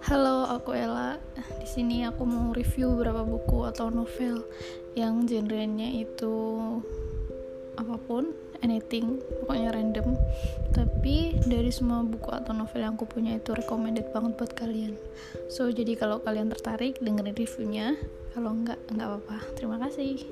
Halo, aku Ella. Di sini aku mau review beberapa buku atau novel yang genrenya itu apa pun, anything, pokoknya random. Tapi dari semua buku atau novel yang aku punya itu recommended banget buat kalian. So, jadi kalau kalian tertarik dengerin reviewnya, kalau enggak enggak apa-apa. Terima kasih.